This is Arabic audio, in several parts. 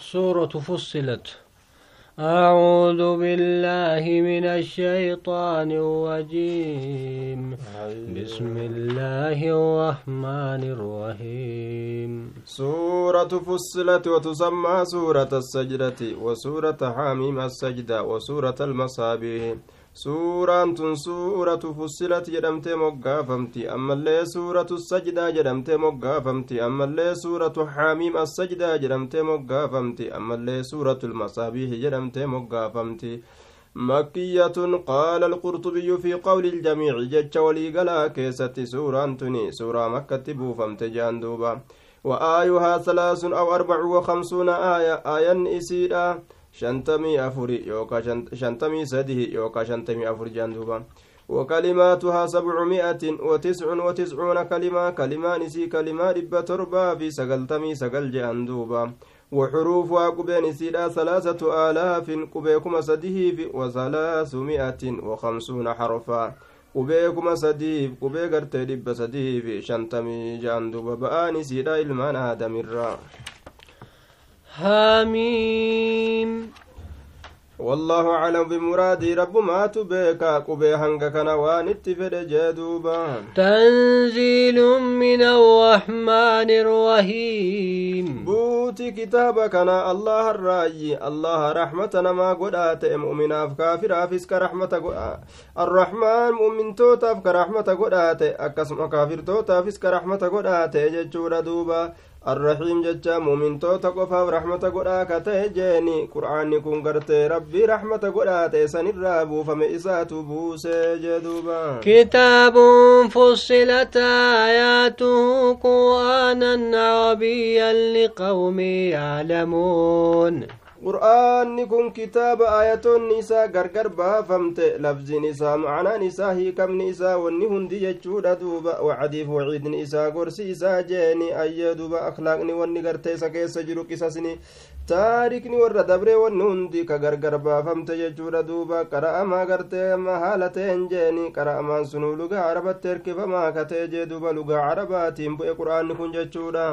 سورة فصلت. أعوذ بالله من الشيطان الرجيم. بسم الله الرحمن الرحيم. سورة فصلت وتسمى سورة السجدة وسورة حاميم السجدة وسورة المصابيح. Suuraan tun suuratu fussilat jedhamtee moggaafamti ammallee suuratu sajdaa jedhamtee moggaafamti ammallee suuratu xaamiim assajdaa jedhamtee moggaafamti ammallee suuratu lmasaabiihi jedhamtee moggaafamti fi qawli iljamiici jecha waliigalaa keessatti suuraan tuni suuraa makkatti buufamte jean duuba wa aayuhaa salaasun aw arbacu wa kamsuuna aaya aayan isiidha shantamii afuri yookaa shantamii sadihi yookaa shantamii afur jaan duuba وكلماتها سبعمائة وتسع وتسعون كلمة كلمة نسي كلمة ربة تربة في سقلتمي سقل جاندوبا وحروفها قبين سيدا ثلاثة آلاف قبيكم سديه وثلاثمائة وخمسون حرفا. سديه قبي قرتي ربة سديه في شنتمي جاندوبا بآني سيدا إلمان آدم الرّ حميم والله أعلم بمرادي رب ما تبيك قبي هنك كان وانت جدوبا. تنزيل من الرحمن الرحيم. بوتي كتابك أنا الله الرأي الله رحمتنا ما قدات مؤمنا كافر أفسك رحمة الرحمن مؤمن توتا رحمة قدات أكسم كافر توتا فسك رحمة قدات ججور دوبا. الرحيم ججا مؤمنتوتا قفاف رحمة قدا كته جيني قرآن كن قرتي ربي رحمة قدا تيسن الرابو فمئسات بوسي جدوبا كتاب فصلت آياته قرآنا عربيا لقوم يعلمون qur'aanni kun kitaaba aayatoonni isaa gargar baafamte lafziin isaa macnaan isaa hiikamni isaa wanni hundi jechuudha duuba wacdiif waciidni isaa gorsi isaa jeeni ayya duuba akhlaaqni wanni gartee isa keessa jiru qisasni taarikni warra dabree wanni hundi ka gargar baafamte jechuudha duuba qara'amaa gartee amma jeeni qara'amaan sunuu lugaa arabatti erkifamaa katee jee duuba lugaa arabaatiin bu'e qur'aanni kun jechuudha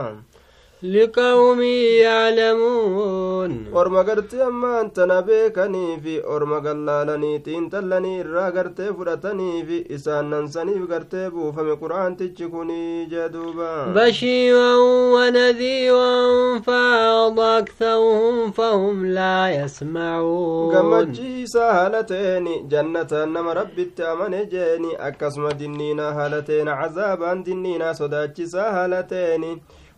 لقوم يعلمون. أرمى أما أنت نبيكني في أرمى قلالني تين تلني إرى فرتني في إسان ننسني في بو فمي قرآن تجكني جدوبا. بشيرا ونذيرا فأعض أكثرهم فهم لا يسمعون. كما جيسا هلتين جنة نم رب التأمن جيني أكسم دنينا هلتين عذابا دنينا صدات جيسا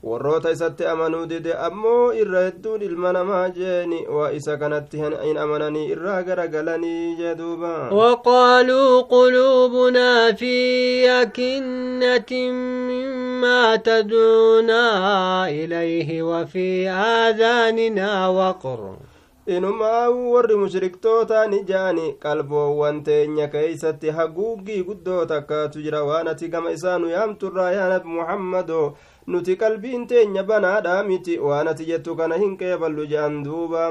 warroota isatti amanuu dide ammoo irra hedduun ilma namaa jeeni waa isa kanatti hin amananii irraa garagalanii jeduuba وقالوا قلوبنا في أكنة مما تدعونا إليه وفي آذاننا وقر inumaa warri mushriktootaa ni jaani qalboowwan teenya keeysatti haguuggii guddoo takkaatu jira waan ati gama isaanu yaamturraa yaa nabi muhammadoo nuti qalbiin teenya banaadhaa miti waan ati jettu kana hin qeeballu je'an duuba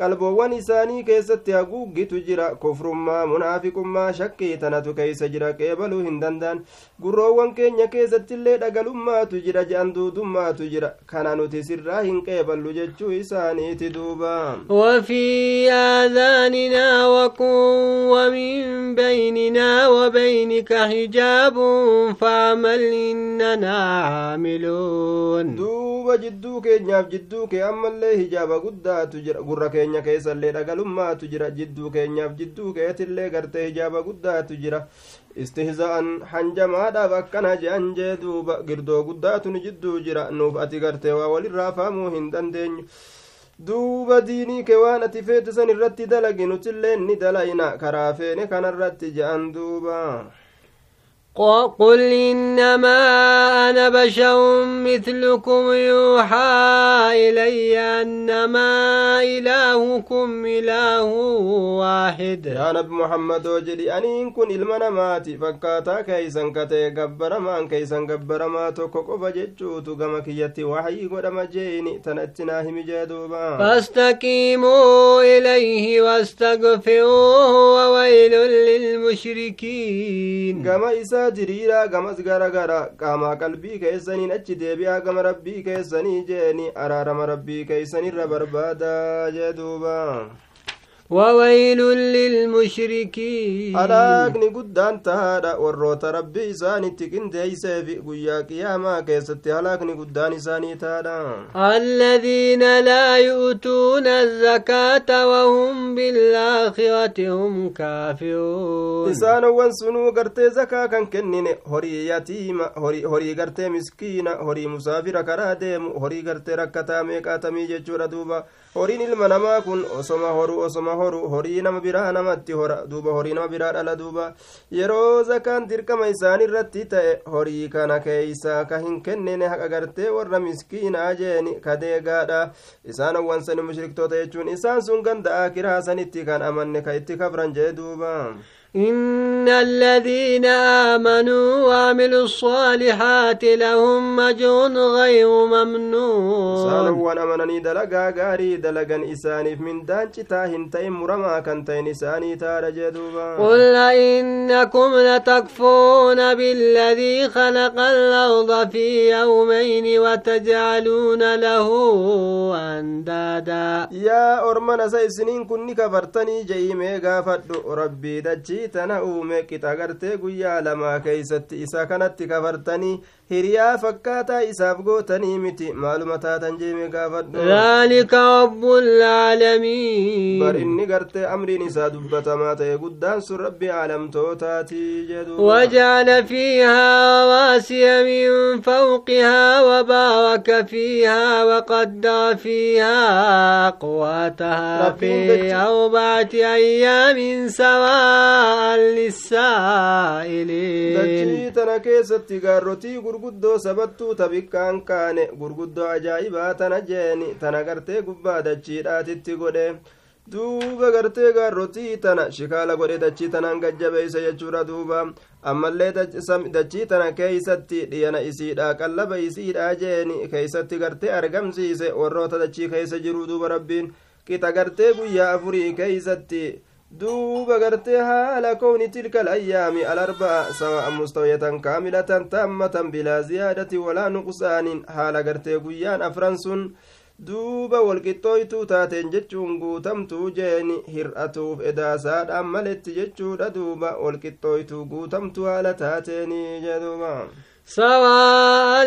qalboowwan isaanii keessatti haguuggitu jira kufrummaa munaafiqummaa shakkii tanatu keeysa jira qeebaluu hin danda'an gurroowwan keenya keessatti illee dhagalummaatu jira je'an duudummaatu jira kana nuti sirraa hin qeeballu jechuu isaaniiti duuba وفي آذاننا وقر ومن بيننا وبينك حجاب فاعمل إننا عاملون jidduu keenyaaf jidduu kee ammallee hijaaba guddaatu jira gurra keenya keessallee dhagalummaatu jira jidduu keenyaaf jidduu keetillee gartee hijaaba guddaatu jira istihza'an hanjamaadhaaf akkana je'an jee duuba girdoo guddaatu nu jidduu jira nuuf ati gartee waa walirraa faamuu hin dandeenyu duuba diinii kee waan ati feete san irratti dalagi ni dalayna karaa feene kanarratti je'an duuba قل إنما أنا بشر مثلكم يوحى إلي أنما إلهكم إله واحد. يا نبي محمد وجلي أني إن كن إلمنا ماتي فكاتا كيسان كتي قبر ما أن كيسان قبر ما توكوك وفجتشوت قمك يتي وحي قدم جيني تنتنا هم جادوبا. فاستقيموا إليه واستغفروه وويل للمشركين. قم إسان isaa diriiraa gamas garagara qaamaa qalbii keessaniin achi deebi'aa gama rabbii keessanii jeeni araarama rabbii keeysanirra barbaadaa jee duuba وويل للمشركين. أراك نقود أن تهدى وروت ربي إساني تكين ديسة في قويا قياما كيست أراك نقود أن إساني تهدى الذين لا يؤتون الزكاة وهم بالآخرة هم كافرون. إسان وانسنو قرت زكاة كان كنين هري يتيم هري, هري قرت مسكين هري مسافر كرا ديم هري ركتا ميكاتا ميجي جورا دوبا. Horiin ilma namaa kun osoma horu osoma horu horii nama biraa namatti hora duuba horii nama biraa dhala duuba yeroo zakaan dirqama isaan irratti ta'e horii kana keeysaa ka hin kennine haqa gartee warra miskiinaa jeeni ka deegaadha isaan owwansani mushriktoota jechuun isaan sun ganda akiraa kan amanne ka itti kabran jee duuba إن الذين آمنوا وعملوا الصالحات لهم مجون غير ممنون. سالوا ونمنني دلقا غاري دلقا إساني من دان تاهن تيم مرما كنتين إساني تارج قل إنكم لتكفون بالذي خلق الأرض في يومين وتجعلون له أندادا. يا أرمان سيسنين كنك فرتني جيمي غافت ربي دجي rabbii tana uume qixa gartee guyyaa lamaa keeysatti isa kanatti kafartanii hiriyaa fakkaataa isaaf gootanii miti maaluma taatan je'imee gaafadhu رب العالمين bar inni gartee amriin isaa dubbatamaa ta'e guddaan sun rabbi aalamtootaati jedhu وجعل فيها رواسي من فوقها وبارك فيها وقدر فيها أقواتها ربين في دجي. أربعة أيام سواء للسائلين dachii tana keessatti gaarrotii gurguddoo sabattuu tabikkaan kaane gurguddoo ajaa'ibaa tana jeeni tana gartee gubbaa dachiidhaatitti godhe duuba gartee gaarrotii tana shikaala godhe dachii tanaan gajjabeeysa jechuudha duuba ammallee dachii tana keeysatti dhiyana isiidha qallaba isiidha jeeni keeysatti gartee argamsiise warroota dachii keeysa jiru duuba rabbiin qixa gartee guyyaa afurii keeysatti duuba gartee haala kowni tilka alayyaami alarba'a sawa'an mustawiyatan kaamilatan taammatan bilaa ziyaadati walaa nuqsaanin haala gartee guyyaan afran sun duuba walqixxooytuu taateen jechuun guutamtuu jeeni hir'atuuf edaasaadhaan maletti jechuudha. Duuba walqixxooytuu guutamtuu haala taateeni jedhuuba سواء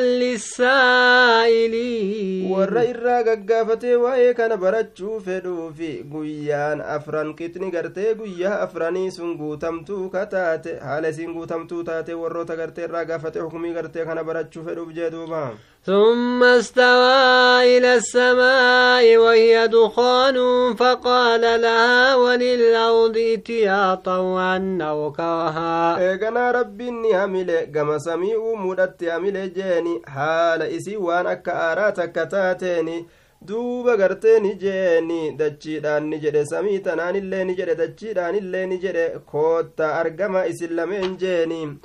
للسائلين warra irraa gaggaafatee waa'ee kana barachuu fedhuufi guyyaan afran qixni gartee guyyaa afranii sun guutamtuu ka taate haala isiin guutamtuu taate warroota gartee irraa gaafate hukumii gartee kana barachuu fedhuuf jee duuba ثم استوى إلى السماء وهي دخان فقال لها وللأرض إتيا طوعا أو كرها. إيقنا ربي إني أملي قم سميء مدت أملي جاني حال إسي وانك أراتك تاتيني. دوب غرتني جاني دجي دان نجري سمي تنان اللي نجري دجي دان اللي نجري كوتا أرقم إسي لمن جاني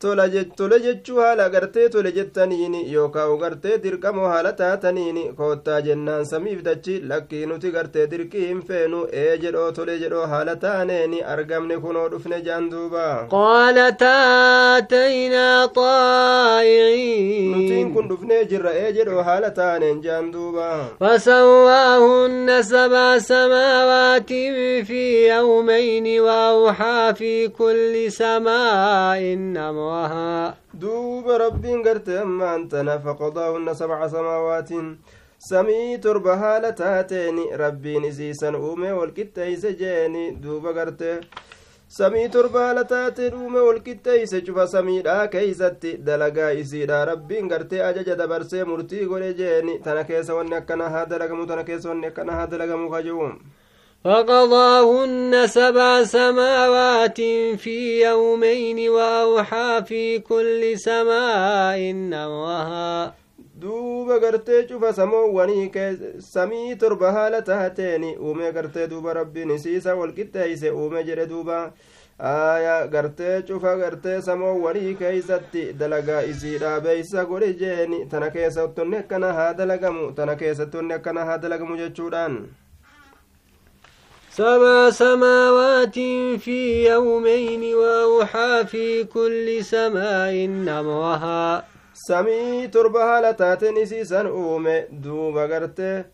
tola jechuu haala gartee tole jettaniin yookaan gartee dirqamoo haala taataniin koottaa jennaan samiif dachi lakkii nuti gartee dirqii hin feenu ee jedhoo tole jedhoo haala taaneen argamne kunoo dhufne jaan duuba قالتا أتينا nutiin طائعين kun dhufnee jirra ee jedhoo haala taaneen jaan duuba فسواهن سبع سماوات في يومين وأوحى في كل سماء أمرها duuba rabbiin garte ammaan tana faqadaahunna sabca samaawaatiin samii torba haala taateeni rabbiin isiisan uume walqixxeeyse jeeni duuba garte samii torba haala taate uume walqixxeeyse cufa samiidhaa keeysatti dalagaa isiidha rabbiin gartee ajaja dabarsee murtii godhe jeeni tana keessa wanni akkana haa dalagamu tana keessa wanni akkana haa dalagamu kaje'u فقضاهن سبع سماوات في يومين وأوحى في كل سماء نوها دوبا غرتي شوفا سمو ونيك سمي تربها لتهتيني. أمي غرتي دوبا ربي نسيسا والكتايسة أمي جري دوبا. آية غرتي شوفا غرتي سمو ونيك إزتي دلقا إزيرا بيسا قولي جيني تنكيسة تنكنا هادلقا مو تنكنا هادلقا مجد سبع سماوات في يومين وأوحى في كل سماء أمرها samii torba haala taateen isiisan uume duuba gartee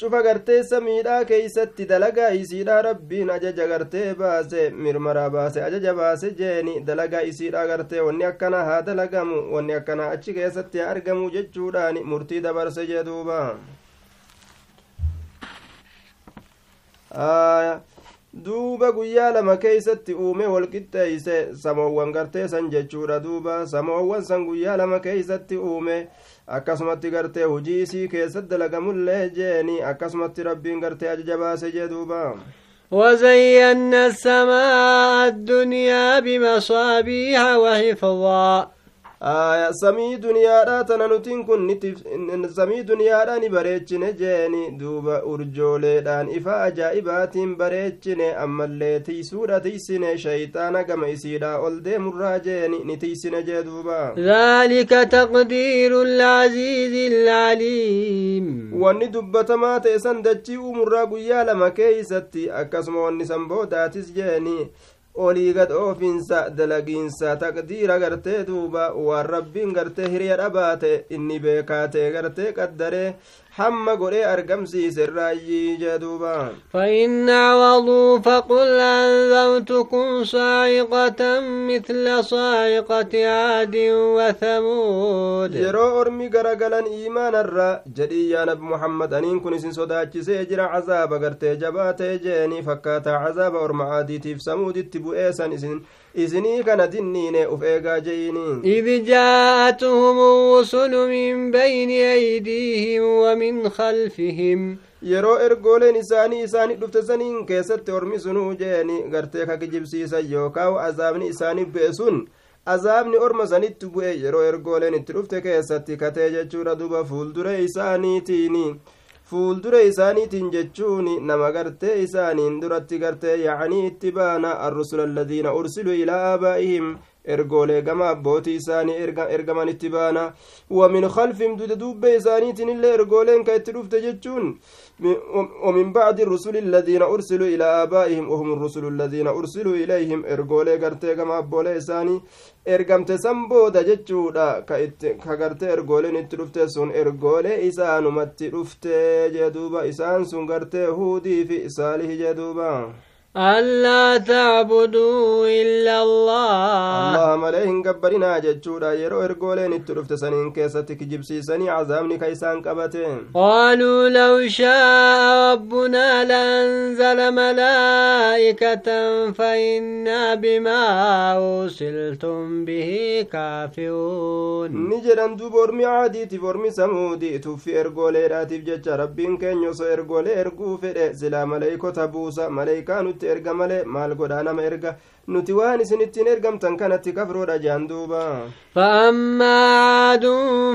cufa gartee samiidhaa keeysatti dalagaa isiidha rabbiin ajaja gartee baase mirmara baase ajaja baase jeeni dalagaa isiidha gartee wanni akkana haa dalagamu wanni akkana achi keessatti haa argamu jechuudhaan murtii dabarse jee duuba duuba guyyaa lama keeysatti uume walqixxeeyse samoowwan gartee san jechuudha duuba samoowwan san guyyaa lama keeysatti uume akkasumatti gartee hujii isii keessatti dalagamullee jeeni akkasumatti rabbiin gartee ajaja baase jee duuba وزينا السماء الدنيا بمصابيح وحفظا samii duniyaadhaa tana nutiin kun samii duniyaadhaa ni bareechine jeeni. Duuba urjooleedhaan ifa ajaa'ibaatiin bareechine ammallee tiisuudha tiisine shayxaana gama isiidha ol deemurraa jeeni. Ni tiisine jee duuba. Dhaalika taqdiiru laaziizi laaliim wanni dubbatamaa ta'e san dachii uumurraa guyyaa lama keeysatti akkasuma wanni san boodaatis jeeni. Olii gad oofinsa dalagiinsa taqdiira gartee duuba waan rabbiin gartee hiriya dhabaate inni beekaa ta'e gartee qaddaree hamma godhee argamsiise irraayyii jee duuba فإن عوضوا فقل أنذرتكم صاعقة مثل صاعقة عاد وثمود yeroo ormi garagalan iimaanarra jedhii yaa nabi muhammad aniin kun isin sodaachisee jira cazaaba gartee jabaa ta'e jeeni fakkaataa cazaaba orma aadiitiif samuuditti bu'eesan isin isinii kana dinniine uf eegaa je'iini id jaa'atuhum rusulu min bayni aydiihim wa min khalfihim. Yeroo ergooleen isaanii isaani dhufte saniin keessatti ormi sunuu jeeni gartee kakijibsiisan yookaawu azaabni isaani bu'e sun azaabni orma sanitti bu'e yeroo ergooleen itti dhufte keessatti katee jechuudha duba fuuldure isaaniitiini. Fuuldure isaaniitiin jechuun nama gartee isaaniin duratti gartee yacanii itti baana arrusula alladiina ursiluu ilaa aabaa'ihim ergoolee gama abbootii isaanii ergaman itti baana wamin khalfihim duuda dubbe isaaniitiin illee ergooleen ka itti dhufte jechuun ومن بعد الرسل الذين أرسلوا إلى آبائهم وهم الرسل الذين أرسلوا إليهم إرغولي غرتي كما أبولي إساني ergamte san booda jechuudha ka garte ergooleen itti dhufte sun ergoolee isaanumatti dhufte jee duuba isaan sun gartee huudii fi saalihi jee duuba ألا تعبدوا إلا الله. اللهم عليهم قبرنا ججورا يرو إرقولين اترفت سنين كيستك جبسي سني عزامني كيسان كبتين قالوا لو شاء ربنا لأنزل ملائكة فإنا بما أوصلتم به كافرون. نجر أن تبور معادي تبور سمودي توفي إرقولي راتب ججا ربين كن يصير إرقولي إرقو فرئ زلا ملائكة تبوسا ملائكة nutti erga malee maal godhaa nama erga nuti waan isin ittiin ergamtan kanatti kafroodha jaan duuba فأما عاد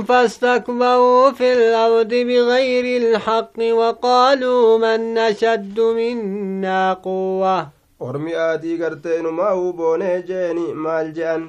فاستكبروا في الأرض بغير الحق وقالوا من أشد منا قوة ormi aadii gartee numaa'uu boonee jeeni maal je'an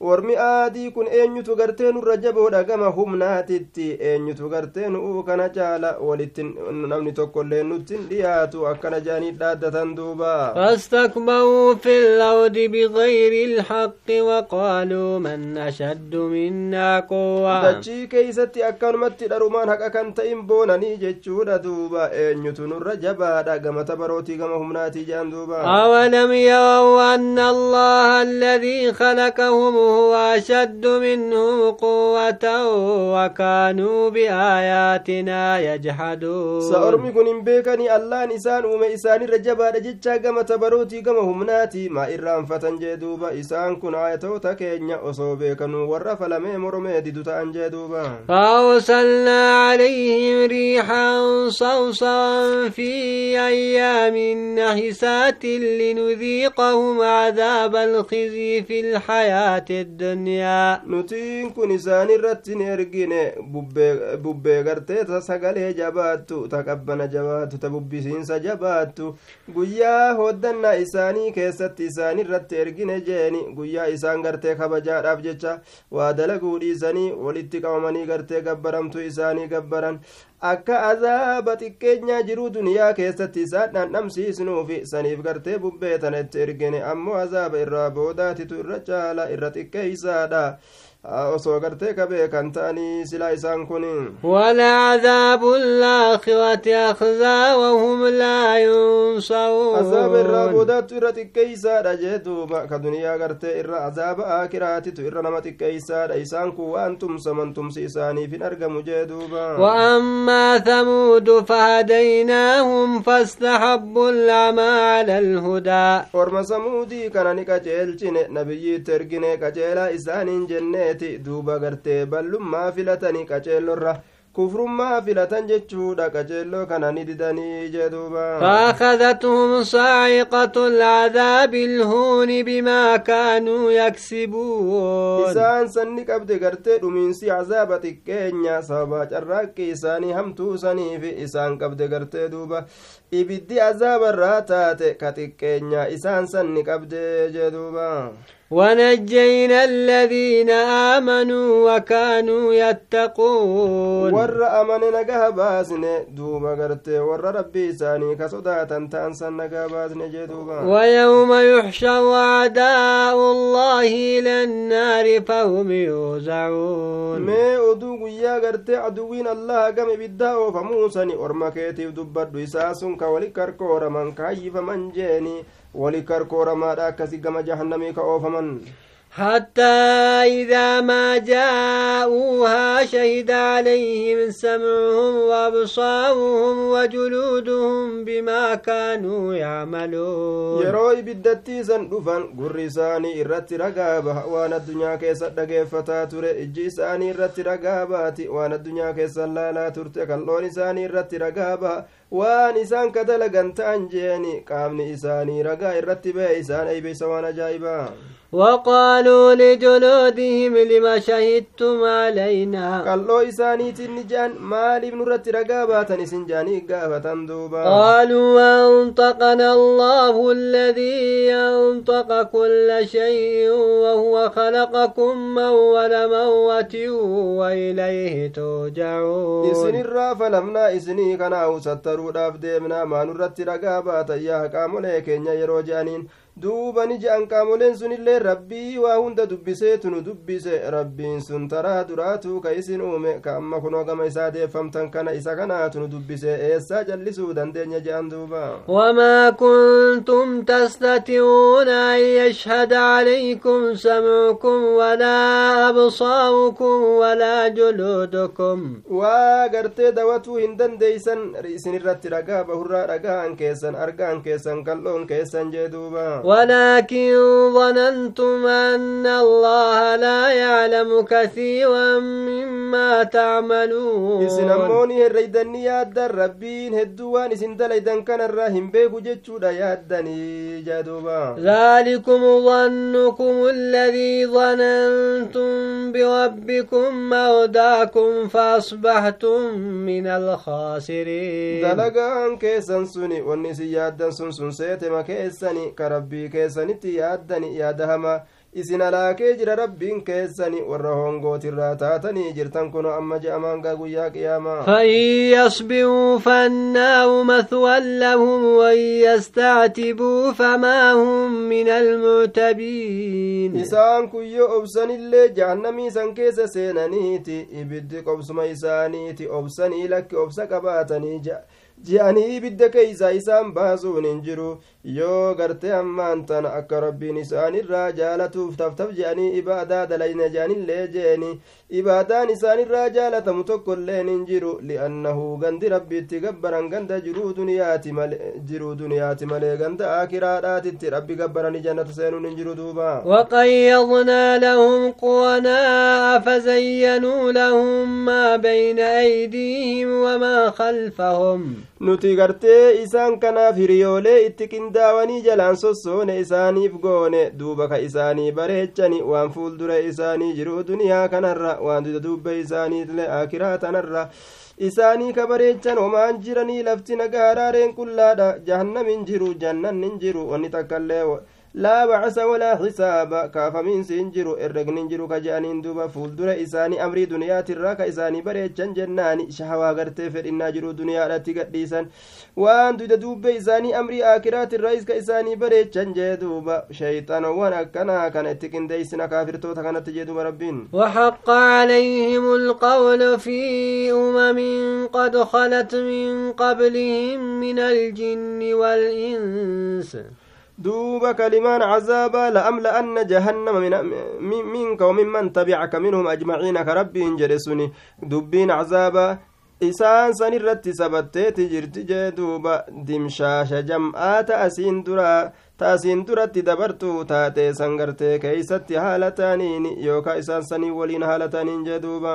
Ormi aadii kun eenyutu gartee nurra jaboodha gama humnaatitti eenyutu gartee nu'uu kana caala walitti namni tokkollee nuttin dhiyaatu akkana je'anii dhaaddatan duuba فاستكبروا في الأرض بغير الحق وقالوا من أشد منا قوة dachii keeysatti akkanumatti dharumaan haqa kan ta'in boonanii jechuudha duuba eenyutu nurra jabaadha gama tabarootii gama humnaatii je'an duuba أولم يروا أن الله الذي خلقهم هو أشد منه قوة وكانوا بآياتنا يجحدون. سأرمي قنين بيكني الله نسان ومي إسان رجبا رجيتشا قم تبروتي قم هم ما إرام فتنجدوبا إسان كن آياتو تكينيا أصو بيكنو ورف لم مرمي تنجدوبا فأوصلنا عليهم ريحا صوصا في أيام نحسات لنذيقهم عذاب الخزي في الحياة الدنيا ergine bubbee bubbee gartee ta sagalee jabaattu ta qabbana jabaattu ta bubbisiinsa jabaattu guyyaa hoddannaa isaanii keessatti isaan irratti ergine jeeni guyyaa isaan gartee kabajaadhaaf jecha waa dalaguu dhiisanii walitti qabamanii gartee gabbaramtu isaanii gabbaran akka azaaba xiqqeenyaa jiruu duniyaa keessatti isaan dhandhamsiisnuufi saniif gartee bubbee tana itti ergine ammoo azaaba irraa boodaatitu irra caala irra xiqqeeysaadha osoo gartee ka beekan ta'anii silaa isaan kun walacdaabu laakhirati akhzaa wahum laa yunsawuun azaaba irraa boodaattu irra xiqqeeysaadha jee duuba ka duniyaa gartee irra azaaba aakiraatitu irra nama xiqqeeysaadha isaan kun waan tumsaman tumsi isaaniif hin argamu jee duuba وأما ثمود فهديناهم فاستحبوا العمى على الهدى orma samuudii kana ni qajeelchine nabiyyiitti ergine qajeelaa isaaniin jennee ta'eeti duuba gartee ballummaa filatanii qaceellorra kufrummaa filatan jechuudha qaceelloo kana ni didanii jedhuuba. faakadathum saa'iqatu lacadaabi ilhuuni bimaa kaanuu yaksibuun. isaan sanni qabde gartee dhumiinsi cazaaba xiqqeenya sababa carraaqqi isaanii hamtuusaniif isaan qabde gartee duuba ibiddi cazaabarraa taate ka xiqqeenya isaan sanni qabde jedhuuba. ونجينا الذين آمنوا وكانوا يتقون. ور أمن نجاه باسن دوبا قرتي ور ربي ساني كصدا تنتانسا نجاه باسن جدوبا ويوم يحشر أعداء الله إلى النار فهم يوزعون. ما أدو قيا قرتي عدوين الله قم بالداو فموسني ورمكيتي دبردو إساسون كولي كركور من كيف من جيني karkooramaadha akkasi gama jahannamii ka oofaman حتى إذا ما جاءوها شهد عليهم سمعهم وأبصارهم وجلودهم بما كانوا يعملون yeroo ibiddattiisan dhufan gurri isaanii irratti ragaa baha waan addunyaa keessa dhageeffataa ture ijji isaanii irratti ragaa baati waan addunyaa keessan laalaa turte kalloon waan isaan ka dalagan ta'an jeeni qaamni isaanii ragaa irratti ba'e isaan eybeysa waan ajaa'ibaa وقالوا لجلودهم لما شهدتم علينا je'an maaliif nurratti ragaa baatan isin je'anii gaafatan duuba قالوا أنطقنا الله الذي أنطق كل شيء وهو خلقكم أول موة وإليه ترجعون isinirraa falamnaa isinii kanaahu sattaruudhaaf deemnaa maa nurratti ragaa baatan yaa qaamolee keenya yeroo je'aniin duuba ni je'an qaamoleen sunillee rabbii waa hunda dubbiseetu nu dubbise rabbiin sun taraa duraatu ka isin uume ka amma kunoo gama isaa deeffamtan kana isa kanaatu nu dubbise eessaa jallisuu dandeenya je'an duuba وما كنتم تستطيعون أن يشهد عليكم سمعكم ولا أبصاركم ولا جلودكم waa gartee dawatuu hin dandeeysan isinirratti ragaa bahurraa dhagahan keessan argaan keessan qal'oon keessan jee duuba ولكن ظننتم أن الله لا يعلم كثيرا مما تعملون. إذن أموني الرئيدن ياد الربين هدوان إذن دليدن كان الرحيم بيكو جتشود يادني ذلكم ظنكم الذي ظننتم بربكم موداكم فأصبحتم من الخاسرين. دلقان كيسان سوني ونسي يادن سنسون سيتما كيساني كربي rabbii keessanitti yaaddani yaada hamaa isin alaakee jira rabbiin keessani warra hongootirraa taatanii jirtan kuno amma je'amaan gaa guyyaa qiyaamaa فإن يصبروا فالنار مثوى لهم وإن يستعتبوا فما هم من المعتبين isaan kun yoo obsanillee jahannamii san keessa seenaniiti ibiddi qobsuma isaaniiti obsanii lakki obsa qabaatanii je'anii ibidda keeysa isaan baasuun hin jiru yoo gartee ammaan tana akka rabbiin isaanirraa jaalatuuf taftaf je'anii ibaadaa dalayna je'anillee je'eni ibaadaan isaanirraa jaalatamu tokkoilleen hin jiru li'annahu gandi rabbiitti gabbaran ganda jiruu duniyaati malee ganda aakiraadhaatitti rabbi gabbaranii jannata seenuun hin jiru duuba وقيضنا لهم قرناء فزينوا لهم ما بين أيديهم وما خلفهم nuti gartee isaan kanaaf hiriyoolee itti qindaawanii jalaan sossoone isaaniif goone duuba ka isaanii bareechani waan fuuldura isaanii jiru duniyaa kanarra waan duda dubbe isaaniitle akiraa tanarra isaanii ka bareechan homaan jiranii lafti nagaa haraareen qullaadha jahannamin jiru jannan hin jiru wanni takkaillee laa bacasa walaa xisaaba kaafamiinsi hin jiru herregni hin jiru ka je'aniin duuba fuuldura isaanii amrii duniyaatirraa ka isaanii bareechan jennaani shahawaa gartee fedhinnaa jiru duniyaadhatti gadhiisan waan duyda duubbe isaanii amrii aakiraatirraayis ka isaanii bareechan jee duuba shayxanowwan akkanaa kana itti qindeeysina kaafirtoota kanatti jee duuba rabbiin وحق عليهم القول في أمم قد خلت من قبلهم من الجن والإنس دوب كلمان عذابا لأملأن جهنم من منك وممن تبعك منهم أجمعين كربهم جلسني دبين عذابا isaan san irratti sabatteeti jirti jee duuba dimshaasha jam'aata asiin dura ta asiin duratti dabartuu taate san gartee keeysatti haala taaniin yookaa isaan sanii waliin haala taaniin jee duuba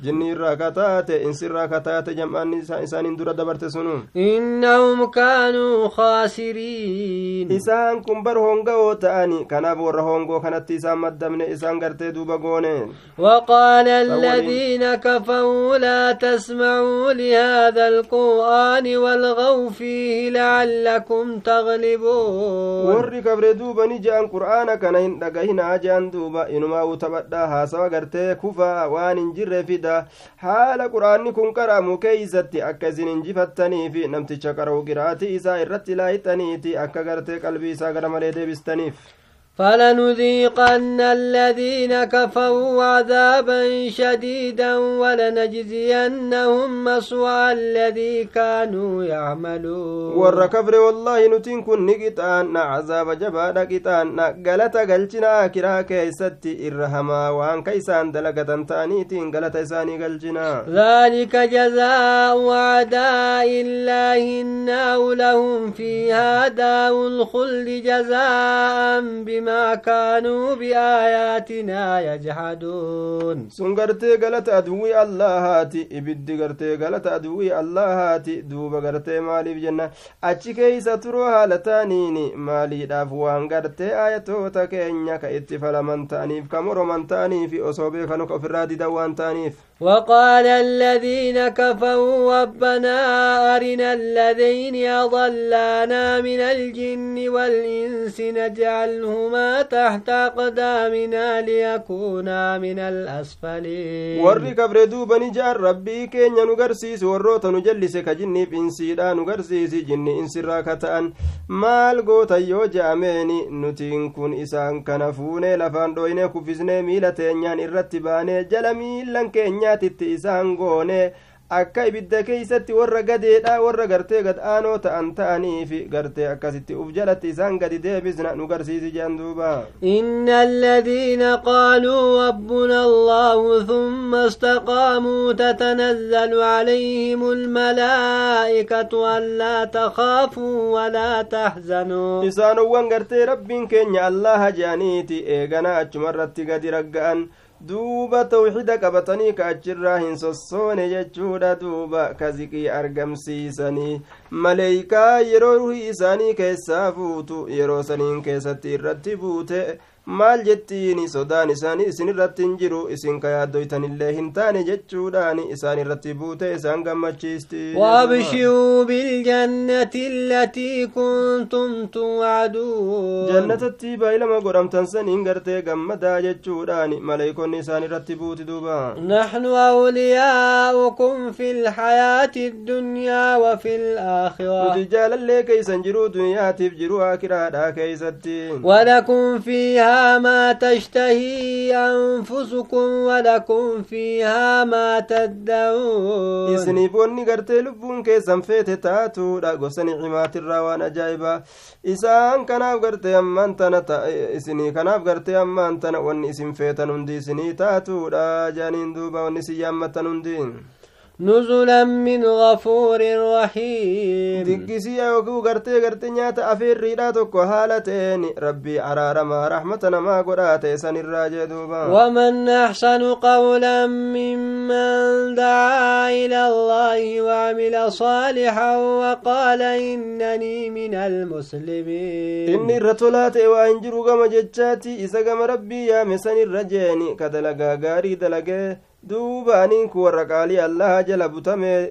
jinni irraa kataate insi irraa kataate jam'aanni isaaniin dura dabarte sunu innahum kaanuu khaasiriin isaan kun bar honga'oo ta'ani kanaaf warra hongoo kanatti isaan maddamne isaan gartee duuba goone وقال الذين كفروا لا تسمعوا لهذا القرآن والغوا فيه لعلكم تغلبون warri kabre duuba ni je'an qur'aana kana hin dhagahinaa je'an duuba inumaa utabadhaa haasawa gartee kufaa waan hin jirre fida haala quraanni kun qara'amu keeysatti akka isin injifattaniifi namticha qara'u qiraatii isaa irratti laayixaniiti akka gartee qalbii isaa gara malee deebistaniif فلنذيقن الذين كفروا عذابا شديدا ولنجزينهم مسوى الذي كانوا يعملون. ور كفر والله نتين كن نقطان عذاب جبا نقطان قلت قلجنا كرا كيست إرهما وان كيسان دلقة تانيتين قلت إساني قلجنا ذلك جزاء أعداء الله النار لهم فيها دار الخلد جزاء بما بما كانوا بآياتنا يجحدون. سنغرت غلط أدوي الله إبد غرت غلط أدوي الله دوب غرت مالي بجنة. أتش كي ستروها لتانيني مالي دافوان غرت آياتو تكينيك اتفال من تانيف كامور من تانيف أصابيك نكفراد دوان تانيف. وقال الذين كفوا ربنا أرنا الذين أضلانا من الجن والإنس نجعلهم نجعلهما تحت أقدامنا ليكونا من الأسفلين nu garsiisi warroota nu jallise ka jinniif insiidha nu garsiisi jinni insirraa ka ta'an maal gootan yoo je'ameeni nutiin kun isaan kana fuunee lafaan dhoyne kuffisnee miila teenyaan irratti baanee jala miilan keenyaatitti isaan goone akka ibidda keeysatti warra gadeedha warra gartee gad aanoo ta'an ta'aniif gartee akkasitti uf jalatti isaan gadi deebisna nu garsiisi jedhan duuba إن الذين قالوا ربنا الله ثم استقاموا تتنزل عليهم الملائكة ألا تخافوا ولا تحزنوا isaanowwan gartee rabbiin keenya allaha je'aniiti eeganaa achumarratti gadi ragga'an duuba tawxida qabatanii ka achirraa hin sossoone jechuudha duuba ka ziqii argamsiisanii maleeykaa yeroo ruhii isaanii keessaa fuutu yeroo saniin keessatti irratti buute maal jettiini sodaan isaanii isin irratti hin jiru isin ka yaaddoytanillee hin taane jechuudhaan isaan irratti buute isaan gammachiisti وأبشروا بالجنة التي كنتم توعدون jannatatti baay'ilama godhamtan saniin gartee gammadaa jechuudhaan maleeykonni isaan irratti buuti duuba نحن أولياؤكم في الحياة الدنيا وفي الآخرة nuti jaalallee keeysan jiruu duniyaatiif jiruu akiraadhaa keeysatti ولكم فيها ما تشتهي أنفسكم ولكم فيها ما تدعون isiniif wanni gartee lubbuun keessan feete taatuudha gosa nicimaatirraa waan ajaa'ibaa isaan kanaaf gartee ammaan tana isinii kanaaf gartee ammaan tana wanni isin feetan hundi isinii taatuudha jaaniin duuba wanni isin yaammattan نزلا من غفور رحيم. دقسي يوكو غرتي غرتي نيات أفير ريدا توكو ربي عرار ما رحمتنا ما قراتي سن الراجع دوبا ومن أحسن قولا ممن دعا إلى الله وعمل صالحا وقال إنني من المسلمين. إني رتولاتي وأنجرو غم جتشاتي غم ربي يامي سن الرجيني كدلقا غاري دلقا duuba aniin kun warra qaalii allaha jala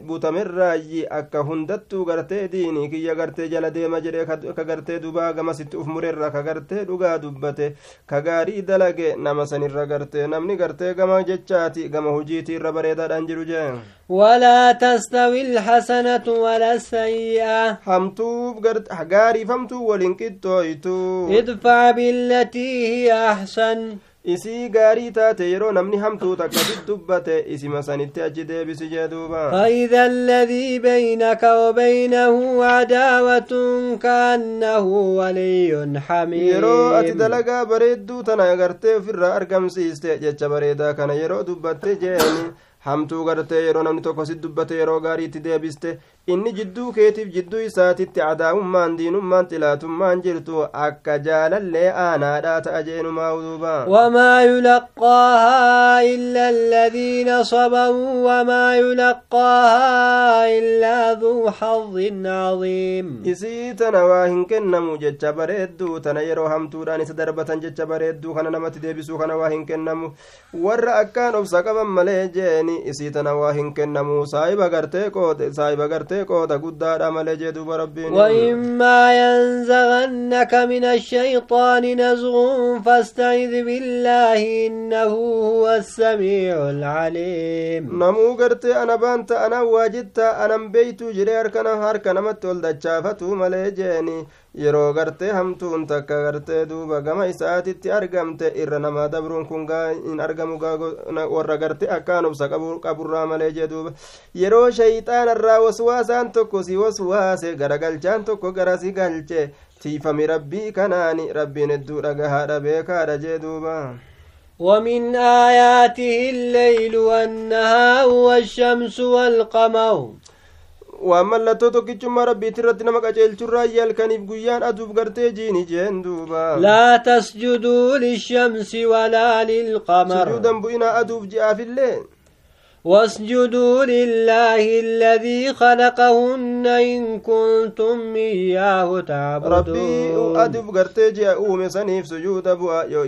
butamerraayyi akka hundattuu gartee diinii kiyya gartee jala deema jedhe ka gartee dubaa gamasitti uf murerra ka gartee dhugaa dubbate ka gaarii dalage nama sanirra gartee namni gartee gama jechaati gama hujiitii irra bareedaadhaan jiru jee ولا تستوي الحسنة ولا السيئة همتوب غاري فمتو ولين ادفع بالتي هي أحسن isii gaarii taate yeroo namni hamtuu takka dubbate isima sanitti achi deebisi jee duuba فإذا الذي بينك وبينه عداوة كأنه ولي حميم yeroo ati dalagaa bareedduu tana agartee ofirraa argamsiiste jecha bareedaa kana yeroo dubbatte jeeni hamtuu gartee yeroo namni tokko si dubbate yeroo gaariitti deebiste inni jidduu keetiif jidduu isaatitti cadaa'ummaan diinummaan xilaatummaan jirtu akka jaalallee aanaadhaa ta'a jeenumaa uduuba wamaa yulaqqaahaa illa alladhiina sabaruu wamaa yulaqqaahaa illaa duu xadin caziim isii tana waa hin kennamu jecha bareedduu tana yeroo hamtuudhaan isa darbatan jecha bareedduu kana namatti deebisuu kana waa hin kennamu warra akkaan obsa qaban malee jeeni isii tana waa hin kennamu saahiba gartee qoote saahiba gartee gartee qooda guddaadha malee jee duuba rabbiin وإما ينزغنك من الشيطان نزغ فاستعذ بالله إنه هو السميع العليم نمو قرتي أنا بانت أنا واجدت أنا بيت جري أركنا هاركنا متول دجافتو ملي جيني yeroo gartee hamtuun takka gartee duuba gama isaatitti argamte irra namaa dabruun kun hin argamu warra gartee akkaan obsa qaburraa malee jee duuba yeroo shayxaanarraa waswaasaan tokko si waswaase garagalchaan tokko gara si galche tiifami rabbii kanaani rabbiin hedduu dhagahaadha beekaadha jee duuba ومن آياته الليل والنهار والشمس والقمر waan mallattoo tokkichummaa rabbiiti irratti nama qaceelchurraa yaalkaniif guyyaan aduuf gartee jiini jeen duuba laa tasjuduu lishamsi walaa lilqamar sujuudan bu'inaa aduuf ji'aafillee واسجدوا لله الذي خلقهن إن كنتم إياه تعبدون. ربي أدب قرتي جاء أومي سنيف سجود أبوا يو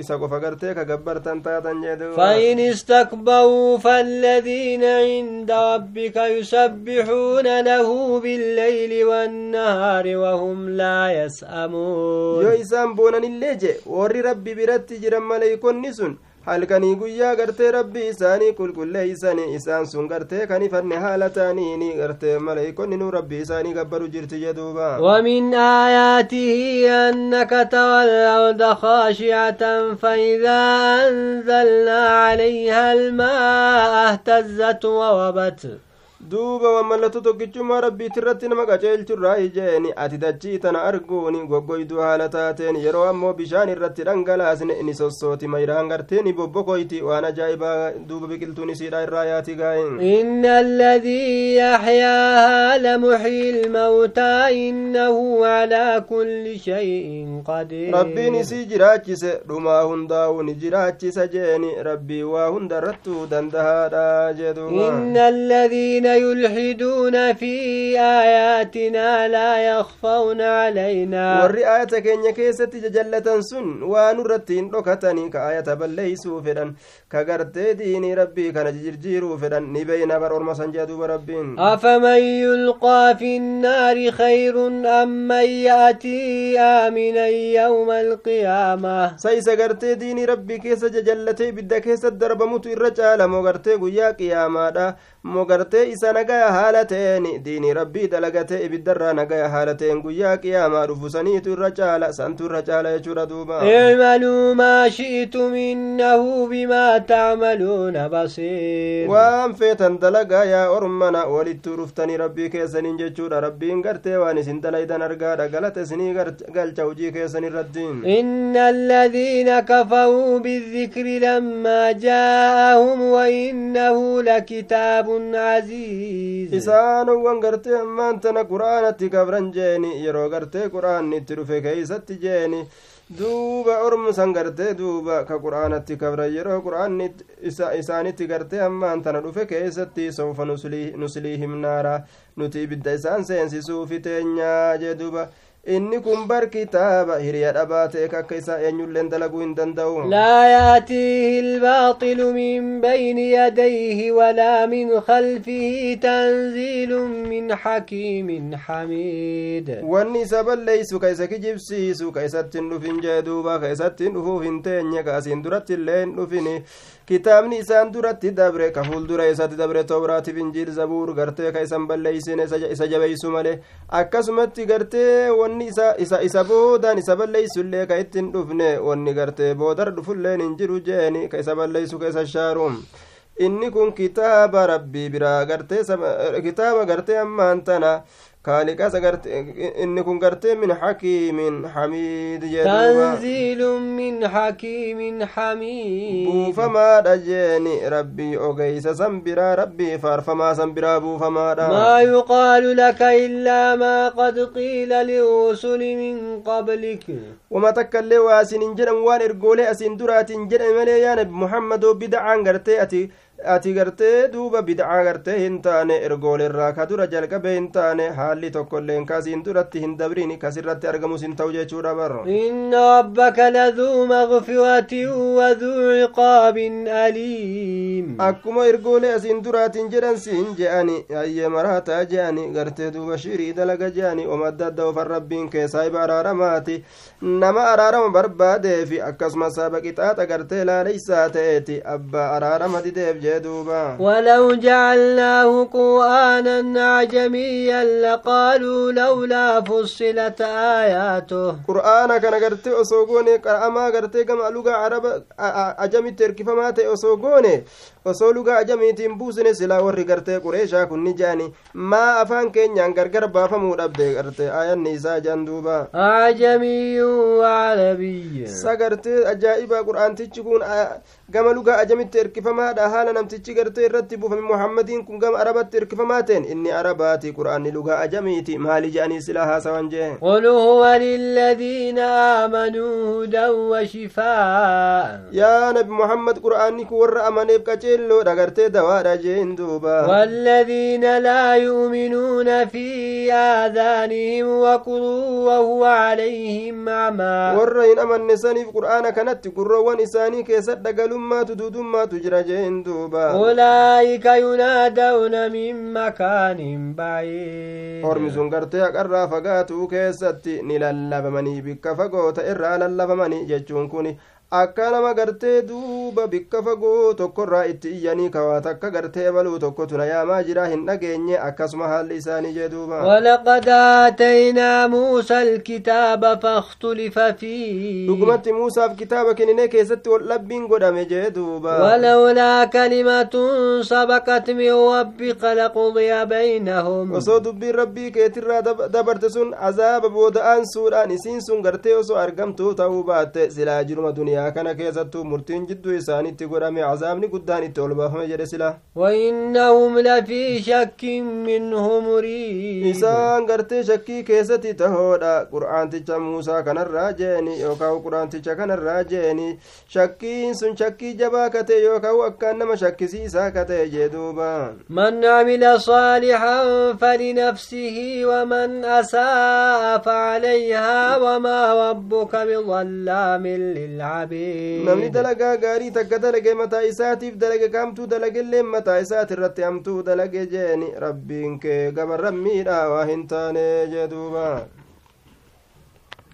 إسا قفا قرتي جدوا فإن استكبروا فالذين عند ربك يسبحون له بالليل والنهار وهم لا يسأمون. يو إسان بونن الليجي. وري ربي برتي جرم مليكون نسون. Halkanii guyyaa gartee rabbii isaanii qulqulleeysanii isaan sun gartee kan ifanne haala ta'aniini gartee maleeykonni nu rabbii isaanii gabbaru jirti jeduuba ومن آياته أنك ترى الأرض خاشعة فإذا أنزلنا عليها الماء اهتزت وربت duuba wammallattu tokkichummaa rabbiiti irratti nama qaceelchurraa ijeeni ati dachii tana arguuni goggoyduu haala taateen yeroo ammoo bishaan irratti dhangalaasne ni sossooti mayraan gartee ni bobbokoyti waan ajaa'ibaa duuba biqiltuun isiidha irraa yaati gaayin inna alladhii yaxyaahaa lamuxyi ilmawtaa innahu calaa kulli shay'in qadiir rabbiin isii jiraachise dhumaa hundaa'u ni jiraachisa jeeni rabbii waa hunda irrattuu dandahaadha jeduuba inna alladhiina يلحدون في آياتنا لا يخفون علينا irrattiin dhokatanii ka aayata balleeysuu fedhan ka gartee diinii rabbii kana jirjiiruu fedhan ni beeyna bar orma san jee duuba rabbiin أفمن يلقى في النار خير أم من يأتي آمنا يوم القيامة jajallatee ibidda keessa darbamutu irra caala moo gartee guyyaa qiyaamaadha moo isa nagaya haala ta'een diinii rabbii dalagatee ibiddarraa nagaya haala ta'een guyyaa qiyaamaa dhufu saniitu irra caala santu irra caala jechuudha duuba اعملوا ما شئتم إنه بما تعملون بصير feetan dalagaa yaa ormana walitti dhuftanii rabbii keessaniin jechuudha rabbiin gartee waan isin dalaydan argaadha galata isinii galcha hujii keessan irrattiin إن الذين كفروا بالذكر لما جاءهم وإنه لكتاب عزيز isaanowwan gartee ammaan tana qur'aanatti kabran jeeni yeroo gartee qur'aanni itti dhufe keeysatti jeeni duuba ormusan gartee duuba ka qur'aanatti kabran yeroo qur'aanni isaanitti gartee ammaan tana dhufe keessatti sawfa nusliihim naara nuti ibidda isaan seensisuufi teenyaa jee duuba inni kun bar kitaaba hiriya dhabaa ta'e akka isaa eenyulleen dalaguu hin danda'u. Laa yaatiihi albaaxilu min bayni yadayhi walaa min khalfihi tanziilun min hakiimin hamiid. Wanni isa balleeysu ka isa kijibsiisu ka isatti hin dhufin jee duuba ka isatti hin dhufuuf hin teenye ka asiin duratti illee hin dhufini kitaabni isaan duratti dabre ka fuuldura isatti dabre toobraatiif injiil zabuur gartee ka isan balleeysine isa jabeeysu male akkasumatti gartee wanni isa isa boodaan isa balleeysullee ka ittin dhufne wanni gartee boodar dhufulleen hin jiru jeeni ka isa balleeysu ka isa shaaruun inni kun kitaaba rabbii biraa gartee kitaaba gartee ammaan tana kaaliqas inni kun gartee min hakiimin hamiid tanziilun min hakiimin hamiid buufamaadha jeeni rabbii ogeysa san biraa rabbii faarfamaa san biraa buufamaadha maa yuqaalu laka illaa maa qad qiila liusuli min qablik wama takka illee waa asin hin jedhan waan ergoolee asin duraatiin jedhame malee yaa nabi muhammadoo bidacaan gartee ati ati gartee duuba bid'aa gartee hin taane ergoolerraa ka dura jalqabe hin taane haalli tokkoilleen kasiin duratti hin dabrin kasirratti argamus hin ta'u jechuudha bar inna rabbaka laduu magfiratin waduu ciqaabin aliim akkuma ergoolee asiin duraatiin jedhan siin je'ani ayye maraataa je'ani gartee duuba shirii dalaga je'ani oma adda adda ofan rabbiin keessaa iba araaramaati nama araarama barbaadeefi akkasumas saba qixaaxa gartee laaleysaa ta'eeti abbaa araarama dideef jee دوبا ولو جعلناه قرآنا عجميا لقالوا لولا فصلت آياته قرآن كان قرتي أصوغوني قرأما قرتي كما لغة عرب أجمي تركفمات أصوغوني osoo lugaa ajamiitiin buusine silaa warri gartee qureeshaa kun ni je'ani maa afaan keenyaan gargar baafamuu dhabde garte ayanni isaa jean duuba ajamiyyun waarabiyya sa gartee ajaa'iba qur'aantichi kun gama lugaa ajamitti erkifamaadha haala namtichi gartee irratti buufame muhammadiin kun gama arabatti erkifamaateen inni arabaati qur'aanni lugaa ajamiiti? Maali je'anii silaa haasawan jee? قل هو للذين آمنوا هدى وشفاء يا نبي محمد قرآنك ور أمانيب كجيلو دغرتي دوادا جين دوبا والذين لا يؤمنون في آذانهم وقر وهو عليهم أعمى ور إن أمن نساني في قرآن كانت قروان إساني كيسد دقلما تدودما تجرى جين دوبا duuba ulaa'ika yunaada'una min makaanin baay'ee ormi sun gartee haqarraa fagaatuu keessatti ni lallabamanii bikka fagoota irraa lallabamanii jechuun kun akka nama gartee duuba bikka fagoo tokkorraa itti iyyanii kawaa takka gartee baluu tokkotu na yaamaa jira hin dhageenye akkasuma haalli isaanii jee duuba ولقد آتينا موسى الكتاب فاختلف فيه dhugumatti muusaaf kitaaba kennine keessatti wal dhabbiin godhame jee duuba ولولا كلمة سبقت من ربك لقضي بينهم osoo dubbiin rabbii keetirraa dabarte sun azaaba booda'aan suudhaan isiin sun gartee osoo argamtuu ta'uu baatte silaa jiruma duniyaa duniyaa kana keessattuu murtiin jidduu isaanitti godhame cazaabni guddaan itti ol baafame jedhe sila وإنهم لفي شك منه مريب isaan gartee shakkii keessatti tahoodha qur'aanticha muusaa kanarraa jeeni yookaan qur'aanticha kanarraa jeeni shakkiin sun shakkii jabaa kate yookaan akkaan nama shakkisiisaa kate jee duuba من عمل صالحا فلنفسه ومن أساء فعليها وما ربك بظلام للعبيد namni dalagaa gaarii takka dalage mataa isaatiif dalage kamtuu dalagellee mataa isaati irratti hamtuu dalage jeeni rabbiin kee gabarran miidhaa waa hin taane jee duuba